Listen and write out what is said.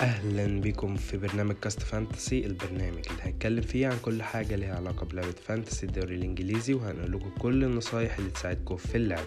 أهلا بكم في برنامج كاست فانتسي البرنامج اللي هنتكلم فيه عن كل حاجة ليها علاقة بلعبة فانتسي الدوري الإنجليزي وهنقول لكم كل النصايح اللي تساعدكم في اللعب.